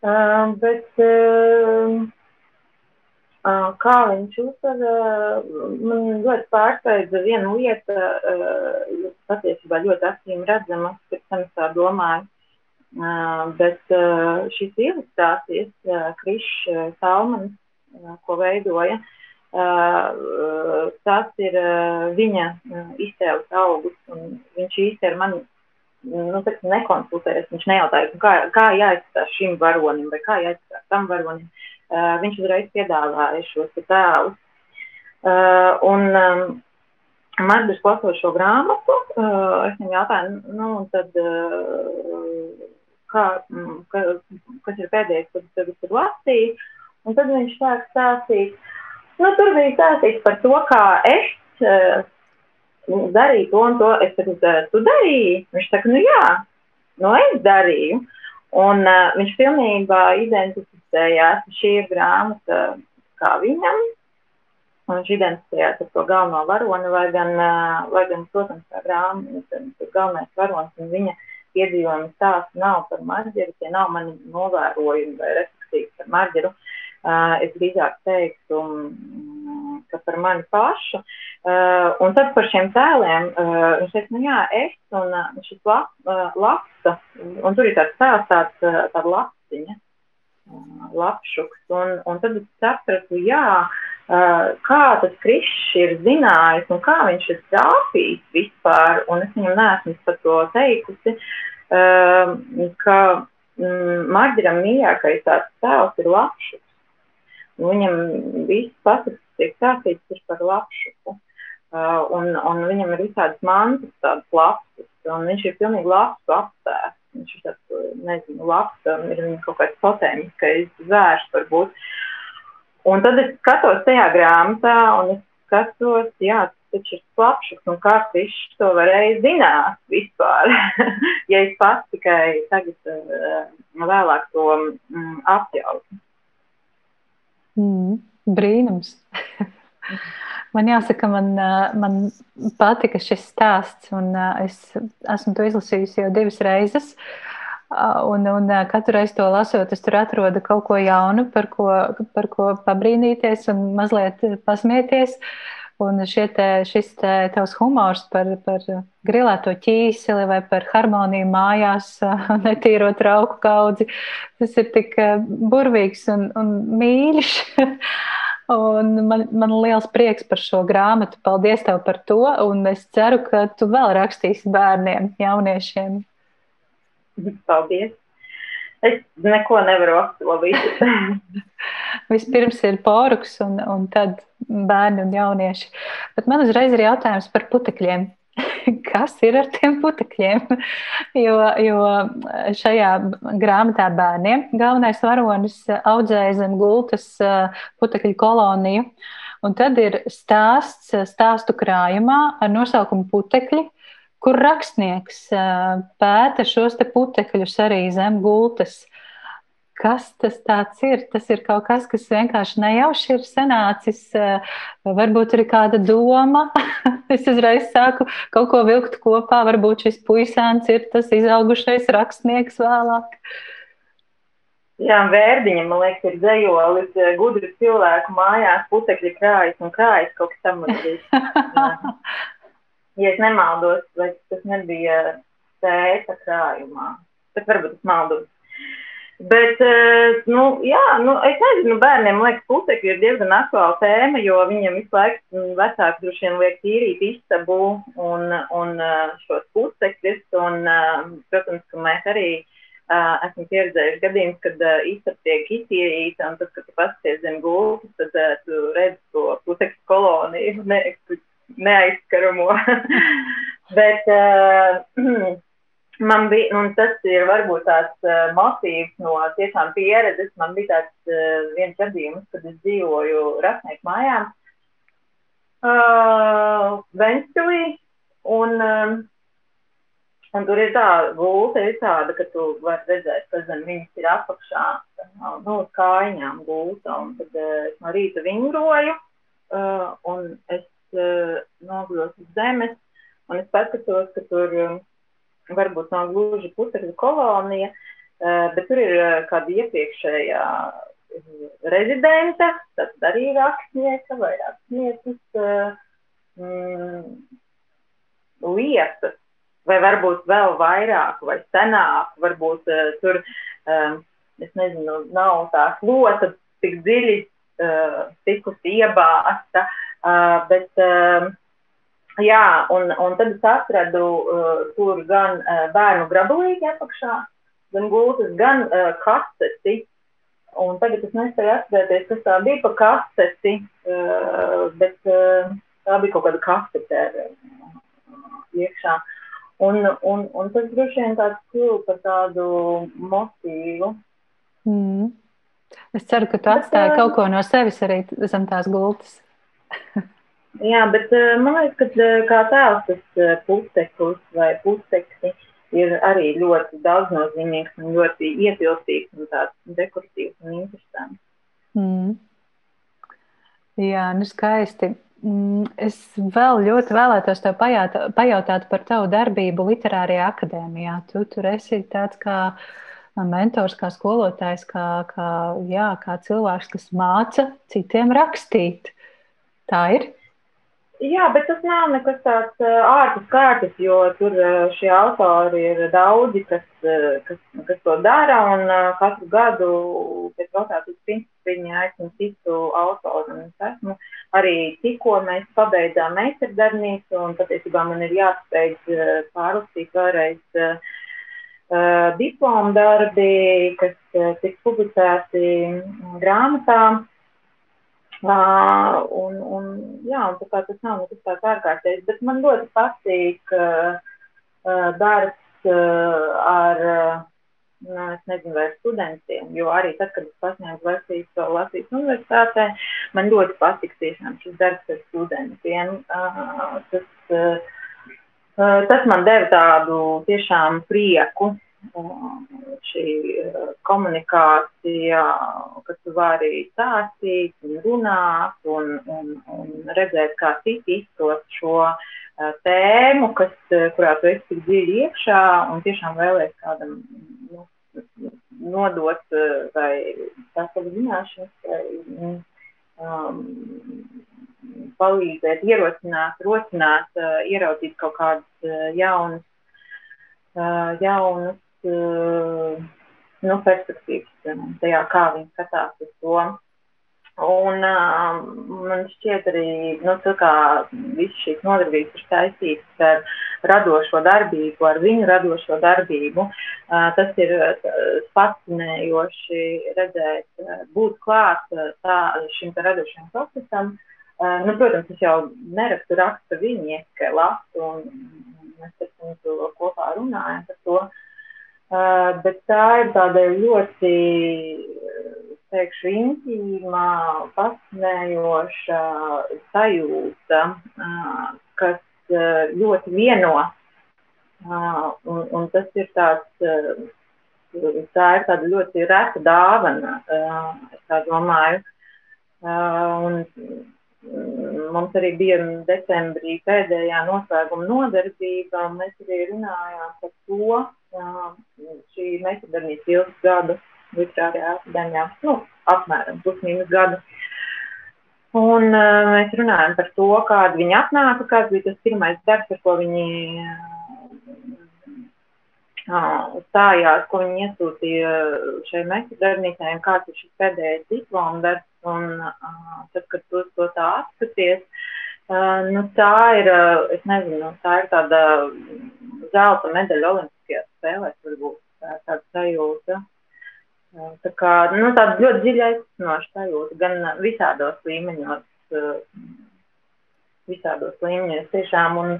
Uh, bet uh, kā viņš uztver, uh, man ļoti pārsteidza viena lieta, patiesībā ļoti acīm redzama, pēc tam es tā domāju. Bet šīs ilustrācijas Krišs Salmans, ko veidoja, uh, tas ir viņa izcēles augus, un viņš īsti ar mani nu, nekonsultējas. Viņš nejautāja, kā, kā jāizskatās šim varonim vai kā jāizskatās tam varonim. Viņš uzreiz piedāvāja šos tēlus. Un Marģis klasot šo grāmatu, es viņam jautāju, nu, tad, kā, ka, kas ir pēdējais, ko tu tagad ir lasījis, un tad viņš sāk stāstīt, Nu, tur bija stāstīts par to, kā es uh, darīju to un to. Es saku, tu darīji? Viņš saka, nu jā, nu es darīju. Un uh, viņš pilnībā identificējās, šī ir grāmata kā viņam. viņš identificējās ar to galveno varoni, vai gan, vai gan protams, tā grāmata, galvenais varonis un viņa piedzīvojumi stāsti nav par marģeru, tie nav mani novērojumi vai refleksijas par marģeru. Uh, es drīzāk teiktu, um, ka par mani pašu. Uh, un tad par šiem tēliem, uh, viņš teica, nu jā, es un šis lap, lapsa, un tur ir tāds tēls, tāds, tāda lapsiņa, lapšuks. Un, un tad es sapratu, jā, kā tas Krišs ir zinājis un kā viņš ir trāpījis vispār, un es viņam neesmu par to teikusi, ka mm, Marģiram mīļākais tāds tēls ir lapšuks. Viņam viss pasakas tiek stāstīts ir par lapšuku. Uh, un, un viņam ir visādas mantas, tādas lapsas, un viņš ir pilnīgi lapsu apstāsts. Viņš ir tāds, nezinu, labs, ir viņa kaut kāds totēmiskais zvērs varbūt. Un tad es skatos tajā grāmatā, un es skatos, jā, taču ir slapšuks, un kā viņš to varēja zināt vispār, ja es pats tikai tagad vēlāk to mm, apjautu. Mm, brīnums. Man jāsaka, man, man patika šis stāsts, un es esmu to izlasījusi jau divas reizes. Un, un katru reizi to lasot, es tur atrodu kaut ko jaunu, par ko, par ko pabrīnīties un mazliet pasmieties. Uh, Un te, šis te, tavs humors par, par grilēto ķīseli vai par harmoniju mājās, netīro trauku kaudzi, tas ir tik eh, burvīgs un, un mīļš. un man, man liels prieks par šo grāmatu. Paldies tev par to, un es ceru, ka tu vēl rakstīsi bērniem, jauniešiem. Paldies! Es neko nevaru apsolīt. Vispirms ir poruks, un, un tad bērni un jaunieši. Bet man uzreiz ir jautājums par putekļiem. Kas ir ar tiem putekļiem? Jo, jo šajā grāmatā bērniem galvenais varonis audzēja zem gultas uh, putekļu koloniju. Un tad ir stāsts stāstu krājumā ar nosaukumu putekļi, kur rakstnieks pēta šos putekļus arī zem gultas. Kas tas ir? Tas ir kaut kas, kas vienkārši nejauši ir sanācis. Varbūt ir kāda doma. es uzreiz sāku kaut ko vilkt kopā. Varbūt šis puisēns ir tas izaugušais rakstnieks vēlāk. Jā, vērdiņa, man liekas, ir dzējolis, gudri cilvēku mājās, putekļi krājas un krājas kaut kas tam līdzīgs. ja es nemaldos, vai tas nebija tēta krājumā. Bet varbūt es maldos. Bet, eh, nu, jā, nu, es nezinu, bērniem liekas, putekļi ir diezgan aktuāla tēma, jo viņiem visu laiku mm, vecāki droši vien liek tīrīt istabu un, un eh, šos putekļus. Un, eh, protams, ka mēs arī uh, esam pieredzējuši gadījumus, kad uh, istaba tiek iztīrīta, un tad, kad tu paskaties zem gultas, tad uh, tu redzi to putekļu koloniju. Ne, neaizskaramo. Bet uh, man bija, un tas ir varbūt tāds uh, motīvs no tiešām pieredzes. Man bija tāds uh, viens gadījums, kad es dzīvoju Rasnieku mājām uh, Ventspilī. Un, um, un tur ir tā gulta, ir tāda, ka tu vari redzēt, ka zem viņas ir apakšā, nu, kājņām gulta. Un tad uh, es no rīta vingroju, uh, un es nogļos uz zemes, un es paskatos, ka tur um, varbūt nav gluži putekļu kolonija, uh, bet tur ir uh, kāda iepriekšējā rezidente, tad arī rakstnieka vai rakstnieces mm, lietas, vai varbūt vēl vairāk vai senāk, varbūt uh, tur, uh, es nezinu, nav tā slota tik dziļi uh, tikusi iebāzta, uh, bet, uh, jā, un, un tad es atradu uh, tur gan uh, bērnu grabulīti apakšā, gan gultas, gan uh, kaseti. Un tagad es nespēju atcerēties, kas tā bija pa kaseti, uh, bet uh, tā bija kaut kāda kasete iekšā. Un, un, un tas droši vien tāds kļuva par tādu motīvu. Mm. Es ceru, ka tu atstāji kaut ko no sevis arī zem tās gultas. Jā, bet eh, man liekas, ka eh, kā tēls tas eh, puteklis vai putekļi ir arī ļoti daudznozīmīgs un ļoti ietilpīgs un tāds dekoratīvs un interesants. Mm. Jā, nu skaisti. Mm, es vēl ļoti vēlētos tev pajautāt, pajautāt par tavu darbību Literārajā akadēmijā. Tu tur esi tāds kā mentors, kā skolotājs, kā, kā, jā, kā cilvēks, kas māca citiem rakstīt. Tā ir. Jā, bet tas nav nekas tāds ārpus kārtas, jo tur šie autori ir daudzi, kas, kas, kas to dara, un katru gadu pēc rotācijas principa viņi aicina citu autoru. Es esmu arī tikko mēs pabeidzām meistardarbnīcu, un patiesībā man ir jāspēj pārlastīt vēlreiz uh, diplomu darbi, kas tiks publicēti grāmatā. Uh, un, un, jā, un tā tas nav nekas tāds ārkārtējs, bet man ļoti patīk uh, darbs uh, ar, nu, es nezinu, vai studentiem, jo arī tad, kad es pasniedzu Latvijas, Latvijas universitātē, man ļoti patīk tiešām šis darbs ar studentiem. Uh, tas, uh, tas man deva tādu tiešām prieku šī komunikācija, ka tu vari stāstīt un runāt un, un, un redzēt, kā citi izprot šo tēmu, kas, kurā tu esi tik dziļi iekšā un tiešām vēlēs kādam nu, nodot vai tās savas zināšanas, vai um, palīdzēt, ierosināt, rosināt, ieraudzīt kaut kādas jaunas, jaunas nu, perspektīvas tajā, kā viņi skatās uz to. Un uh, man šķiet arī, nu, tā kā viss šīs nodarbības ir saistītas ar radošo darbību, ar viņu radošo darbību. Uh, tas ir fascinējoši redzēt, būt klāt tā, šim radošajam procesam. Uh, nu, protams, es jau nerakstu rakstu viņi, ka lasu, un mēs ar viņu kopā runājam par to. Uh, Uh, bet tā ir tāda ļoti, teikšu, intīma, fascinējoša sajūta, uh, kas uh, ļoti vieno. Un, un tas ir tāds, tā ir tāda ļoti reta dāvana, es tā domāju. Un mums arī bija decembrī pēdējā noslēguma nodarbība, un mēs arī runājām par to, šī metodarbības ilgas gadu literārajā akadēmijā, nu, apmēram pusmīnus gadu. Un uh, mēs runājam par to, kāda viņa atnāka, kāds bija tas pirmais darbs, ar ko viņi uh, stājās, ko viņi iesūtīja šai metodarbnīcai, un kāds ir šis pēdējais diploma darbs. Un uh, tad, kad tu to tā atskaties, uh, nu, tā ir, uh, es nezinu, tā ir tāda zelta medaļa olimpiskajās spēlēs, varbūt tā, tāda sajūta. Tā kā, nu, tāda ļoti dziļa aizsinoša sajūta, gan visādos līmeņos, visādos līmeņos tiešām, un,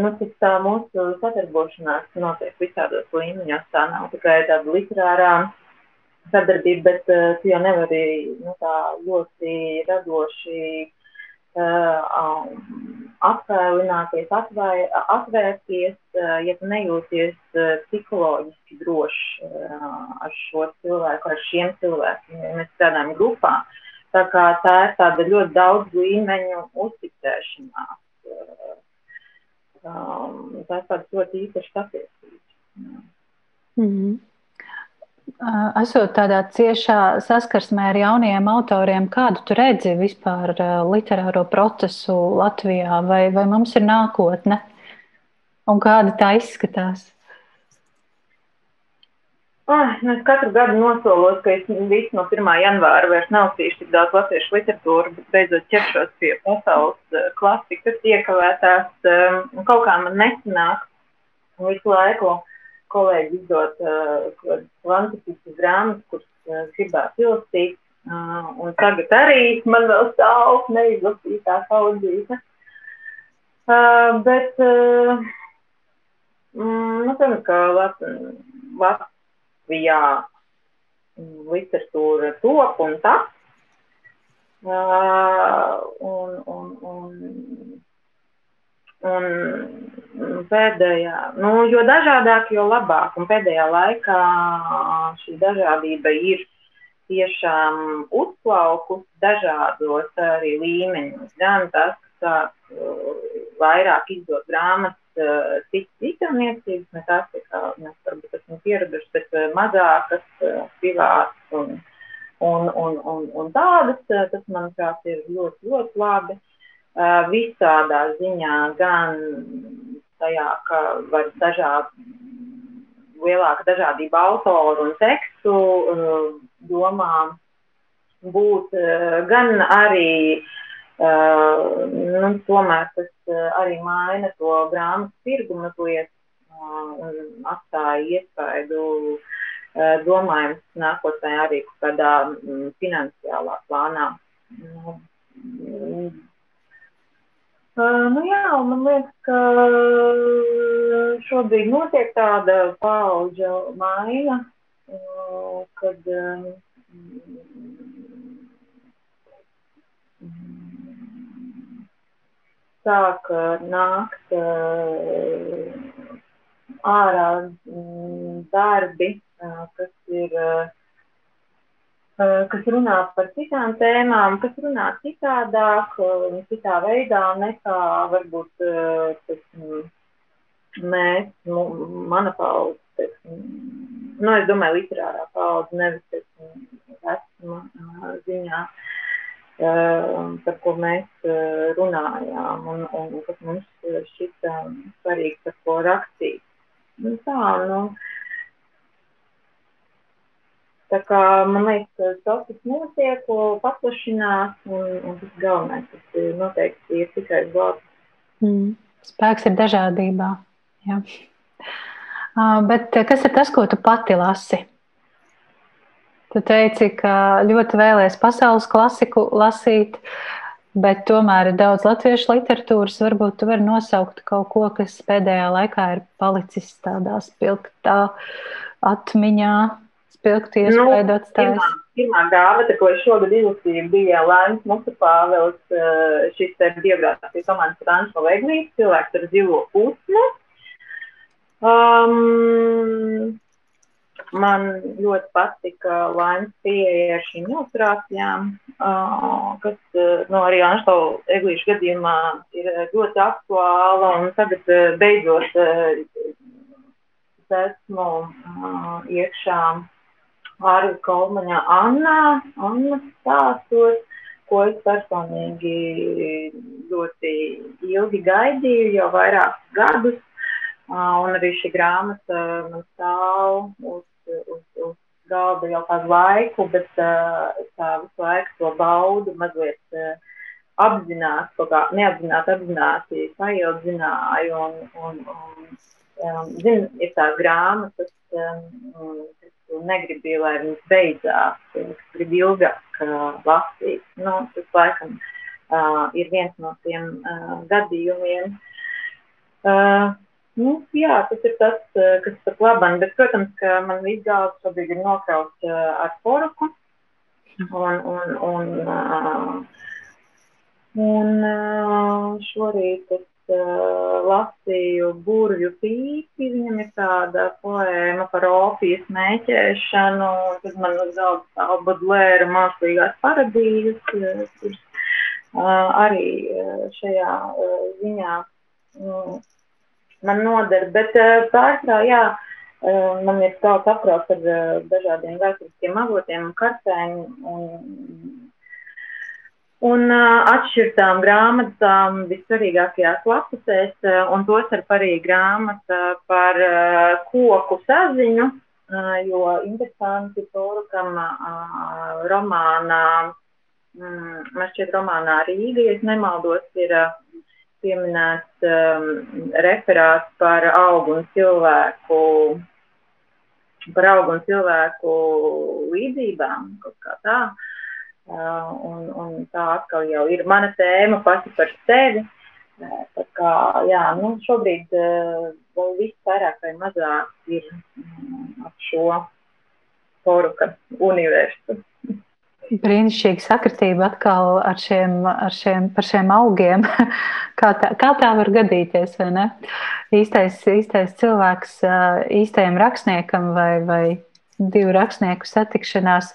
nu, cik tā mūsu sadarbošanās notiek visādos līmeņos, tā nav tikai tāda literārā sadarbība, bet tu jau nevari, nu, tā ļoti radoši atvēlināties, atvēr, atvērties, ja tu nejūties psiholoģiski droši ar šo cilvēku, ar šiem cilvēkiem, ja mēs strādājam grupā. Tā kā tā ir tāda ļoti daudz līmeņu uzticēšanās. Tā ir tāda ļoti īpaša attiecības. Mm -hmm. Esot tādā ciešā saskarsmē ar jauniem autoriem, kādu tu redzi vispār literāro procesu Latvijā, vai, vai mums ir nākotne, un kāda tā izskatās? Oh, es katru gadu nosolos, ka es visu no 1. janvāra vairs nelasīšu tik daudz latviešu literatūru, bet beidzot ķeršos pie pasaules klasikas iekavētās. Kaut kā man nesanāk visu laiku kolēģi izdot uh, kvantitiskas grāmatas, kuras uh, gribētu ilstīt. Uh, un tagad arī man vēl stāv neizlasītā kaudzīte. Uh, bet, uh, mm, nu, protams, ka Lat Latvijā literatūra top un tas. Uh, un, un, un Un pēdējā, nu, jo dažādāk, jo labāk. Un pēdējā laikā šī dažādība ir tiešām uzplaukus dažādos arī līmeņos. Gan tas, ka vairāk izdot grāmatas citas izdevniecības, ne tās, kā mēs varbūt esam pieraduši, bet mazākas, privātas un, un, un, un, un tādas. Tas, manuprāt, ir ļoti, ļoti labi. Visādā ziņā gan tajā, ka var dažādi, lielāka dažādība autoru un tekstu domām būt, gan arī nu, tomēr tas arī maina to grāmatu tirgu mazliet un atstāja iespaidu domājums nākotnē arī kādā finansiālā plānā. Mm. Uh, nu jā, man liekas, ka šobrīd notiek tāda paudža maiņa, uh, kad uh, sāk nākt ārā darbi, kas ir kas runā par citām tēmām, kas runā citādāk, citā veidā nekā varbūt teiksim, mēs, nu, mana paudze, teiksim, nu, es domāju, literārā paudze, nevis, teiksim, vecuma ziņā. Uh, par ko mēs uh, runājām un, un kas mums šķita svarīgi par ko rakstīt. Nu, tā, nu, tā kā man liekas, ka tas notiek, paplašinās un, un tas galvenais, tas ir noteikti ir tikai glābs. Mm. Spēks ir dažādībā. Jā. Uh, bet kas ir tas, ko tu pati lasi? Tu teici, ka ļoti vēlēsies pasaules klasiku lasīt, bet tomēr ir daudz latviešu literatūras. Varbūt tu vari nosaukt kaut ko, kas pēdējā laikā ir palicis tādā spilgtā atmiņā, spilgti nu, iespēju atstājis. Pirmā, pirmā grāmata, ko es šogad izlasīju, bija Lēns Musapāvels, eh, šis te biogrāfijas komāns Frančo Veglīts, cilvēks ar zilo pusmu. Um, Man ļoti patika laimes pieeja ar šīm ilustrācijām, kas nu, arī Anštaula Eglīša gadījumā ir ļoti aktuāla. Un tagad beidzot esmu iekšā Arvi Kolmaņā Annā, Anna stāstos, ko es personīgi ļoti ilgi gaidīju, jau vairākus gadus. Un arī šī grāmata man stāv uz uz, uz galda jau kādu laiku, bet es tā visu laiku to baudu mazliet apzināti, kaut kā neapzināti, apzināti paildzināju. Un, un, un, um, zin, ir tās grāmatas, um, kas negribi, lai viņas beidzās, kas grib ilgāk uh, lasīt. Nu, tas laikam uh, ir viens no tiem uh, gadījumiem. Uh, Nu, jā, tas ir tas, eh, kas pat labam, bet, protams, ka man viss galvas šobrīd ir nokrauts eh, ar poruku. Un, un, un, eh, un šorīt es lasīju burvju pīpi, viņam ir tāda poēma par opijas mēķēšanu, tad man uz galda stāv Bodlēra mākslīgās paradīzes, kuras arī šajā ziņā mm, man noder. Bet eh, pārsvarā, jā, eh, man ir daudz apkrauts ar eh, dažādiem vēsturiskiem avotiem un kartēm. Un, Un atšķirtām grāmatām vissvarīgākajās lapusēs, un tos ar arī grāmata par koku saziņu, jo interesanti Torukam uh, romānā, mm, man šķiet romānā Rīga, ja es nemaldos, ir pieminēts um, referāts par augu un cilvēku, par augu un cilvēku līdzībām, kaut kā tā. Uh, un, un tā atkal jau ir mana tēma pati par sevi. Uh, tā kā, jā, nu, šobrīd uh, vēl viss vairāk vai mazāk ir um, ap šo poruka universu. Brīnišķīga sakritība atkal ar šiem, ar šiem, par šiem augiem. Kā tā, kā tā var gadīties, vai ne? Īstais, īstais cilvēks īstajam rakstniekam vai, vai divu rakstnieku satikšanās.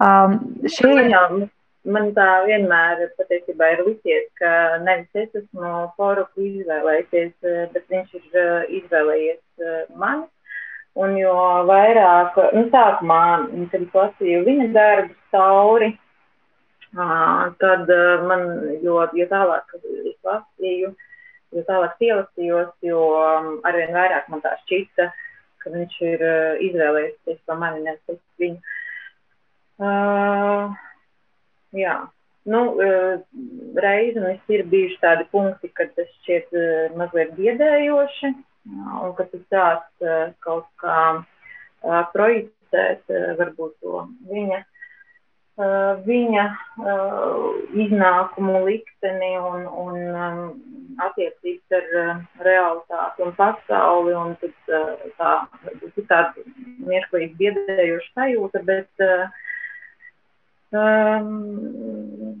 Um, šī ir. Man tā vienmēr patiesībā ir licies, ka nevis es esmu poruku izvēlējies, bet viņš ir izvēlējies mani. Un jo vairāk, nu, sākumā, kad es lasīju viņa darbu cauri, tad man, jo, jo tālāk es lasīju, jo tālāk ielasījos, jo arvien vairāk man tā šķita, ka viņš ir izvēlējies to mani, nevis viņu. Uh, jā, nu, uh, reizes ir bijuši tādi punkti, kad tas šķiet uh, mazliet biedējoši, un ka tas tāds uh, kaut kā uh, projicēt uh, varbūt to viņa Uh, viņa uh, iznākumu likteni un, un um, attiecības ar uh, realitāti un pasauli. Un tad, tā ir tāda mirklīgi biedējoša sajūta, bet, um,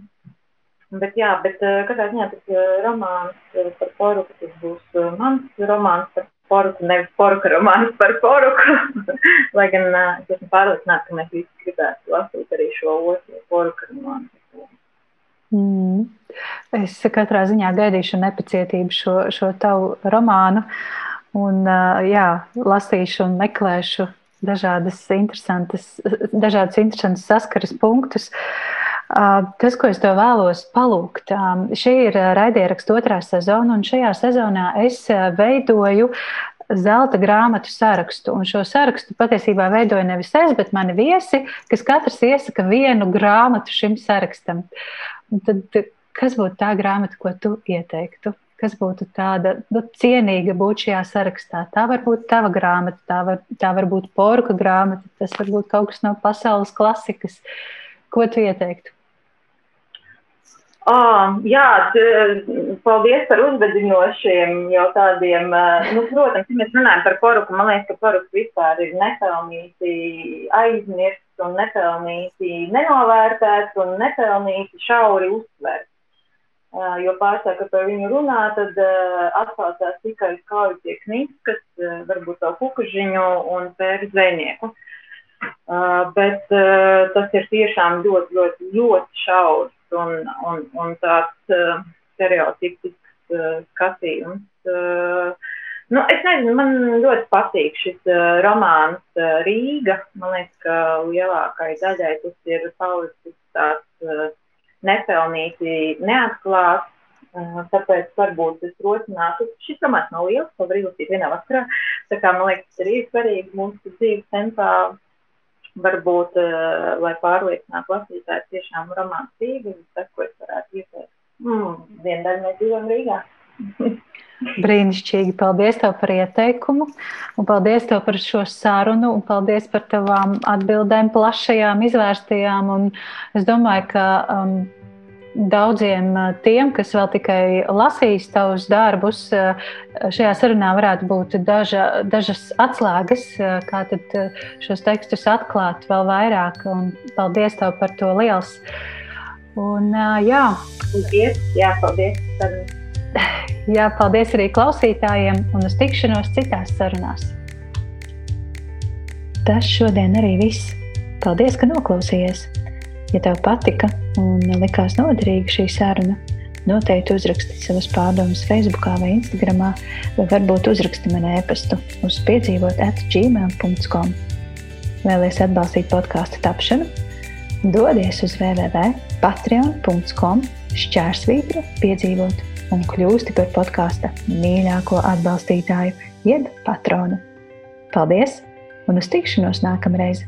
bet jā, bet katrā ziņā tas romāns par poru, ka tas būs mans romāns par poruku, nevis poruka romāns par poruku. Lai gan es esmu pārliecināta, ka mēs visi gribētu lasīt arī šo otru poruka romānu. Mm. Es katrā ziņā gaidīšu nepacietību šo, šo tavu romānu. Un, jā, lasīšu un meklēšu dažādas interesantas, dažādas interesantas saskares punktus. Tas, ko es tev vēlos palūgt, šī ir raidierakstu otrā sezona, un šajā sezonā es veidoju zelta grāmatu sarakstu. Un šo sarakstu patiesībā veidoju nevis es, bet mani viesi, kas katrs iesaka vienu grāmatu šim sarakstam. Un tad, kas būtu tā grāmata, ko tu ieteiktu? Kas būtu tāda nu, cienīga būt šajā sarakstā? Tā var būt tava grāmata, tā var, tā var būt porka grāmata, tas var būt kaut kas no pasaules klasikas. Ko tu ieteiktu? Oh, jā, paldies par uzvedinošiem jau tādiem. Nu, protams, ja mēs runājam par poruku, man liekas, ka poruks vispār ir nepelnīti aizmirsts un nepelnīti nenovērtēts un nepelnīti šauri uztverts. Jo pārsāk, kad par viņu runā, tad atsaucās tikai uz kāju pie kniskas, varbūt to kukužiņu un pēru zvejnieku. Bet tas ir tiešām ļoti, ļoti, ļoti šaurs un, un, un tāds stereotipisks skatījums. Nu, es nezinu, man ļoti patīk šis uh, romāns uh, Rīga. Man liekas, ka lielākai daļai tas ir palicis tāds uh, nepelnīti neatklāts. Tāpēc varbūt es rosinātu, šis romāns nav liels, to var izlasīt vienā vakarā. Tā kā man liekas, tas ir arī svarīgi mūsu dzīves tempā varbūt, uh, lai pārliecinātu lasītāju, tiešām romāns Rīga, tas, ko es varētu ieteikt. Mm, vienu daļu mēs dzīvojam Rīgā. Brīnišķīgi. Paldies tev par ieteikumu, un paldies tev par šo sarunu, un paldies par tavām atbildēm, plašajām, izvērstajām. Un es domāju, ka um, daudziem tiem, kas vēl tikai lasīs tavus darbus, šajā sarunā varētu būt daža, dažas atslēgas, kā tad šos tekstus atklāt vēl vairāk. Un paldies tev par to liels! Un, jā. Paldies! Jā, paldies! Jā, paldies arī klausītājiem un uz tikšanos citās sarunās. Tas šodien arī viss. Paldies, ka noklausījies! Ja tev patika un likās noderīga šī saruna, noteikti uzraksti savas pārdomas Facebook vai Instagram, vai varbūt uzraksti man e-pastu uz piedzīvot atgmail.com. Vēlēs atbalstīt podkāstu tapšanu? Dodies uz www.patreon.com šķērsvītra piedzīvot un kļūsti par podkāsta mīļāko atbalstītāju, jeb patronu. Paldies un uz tikšanos nākamreiz!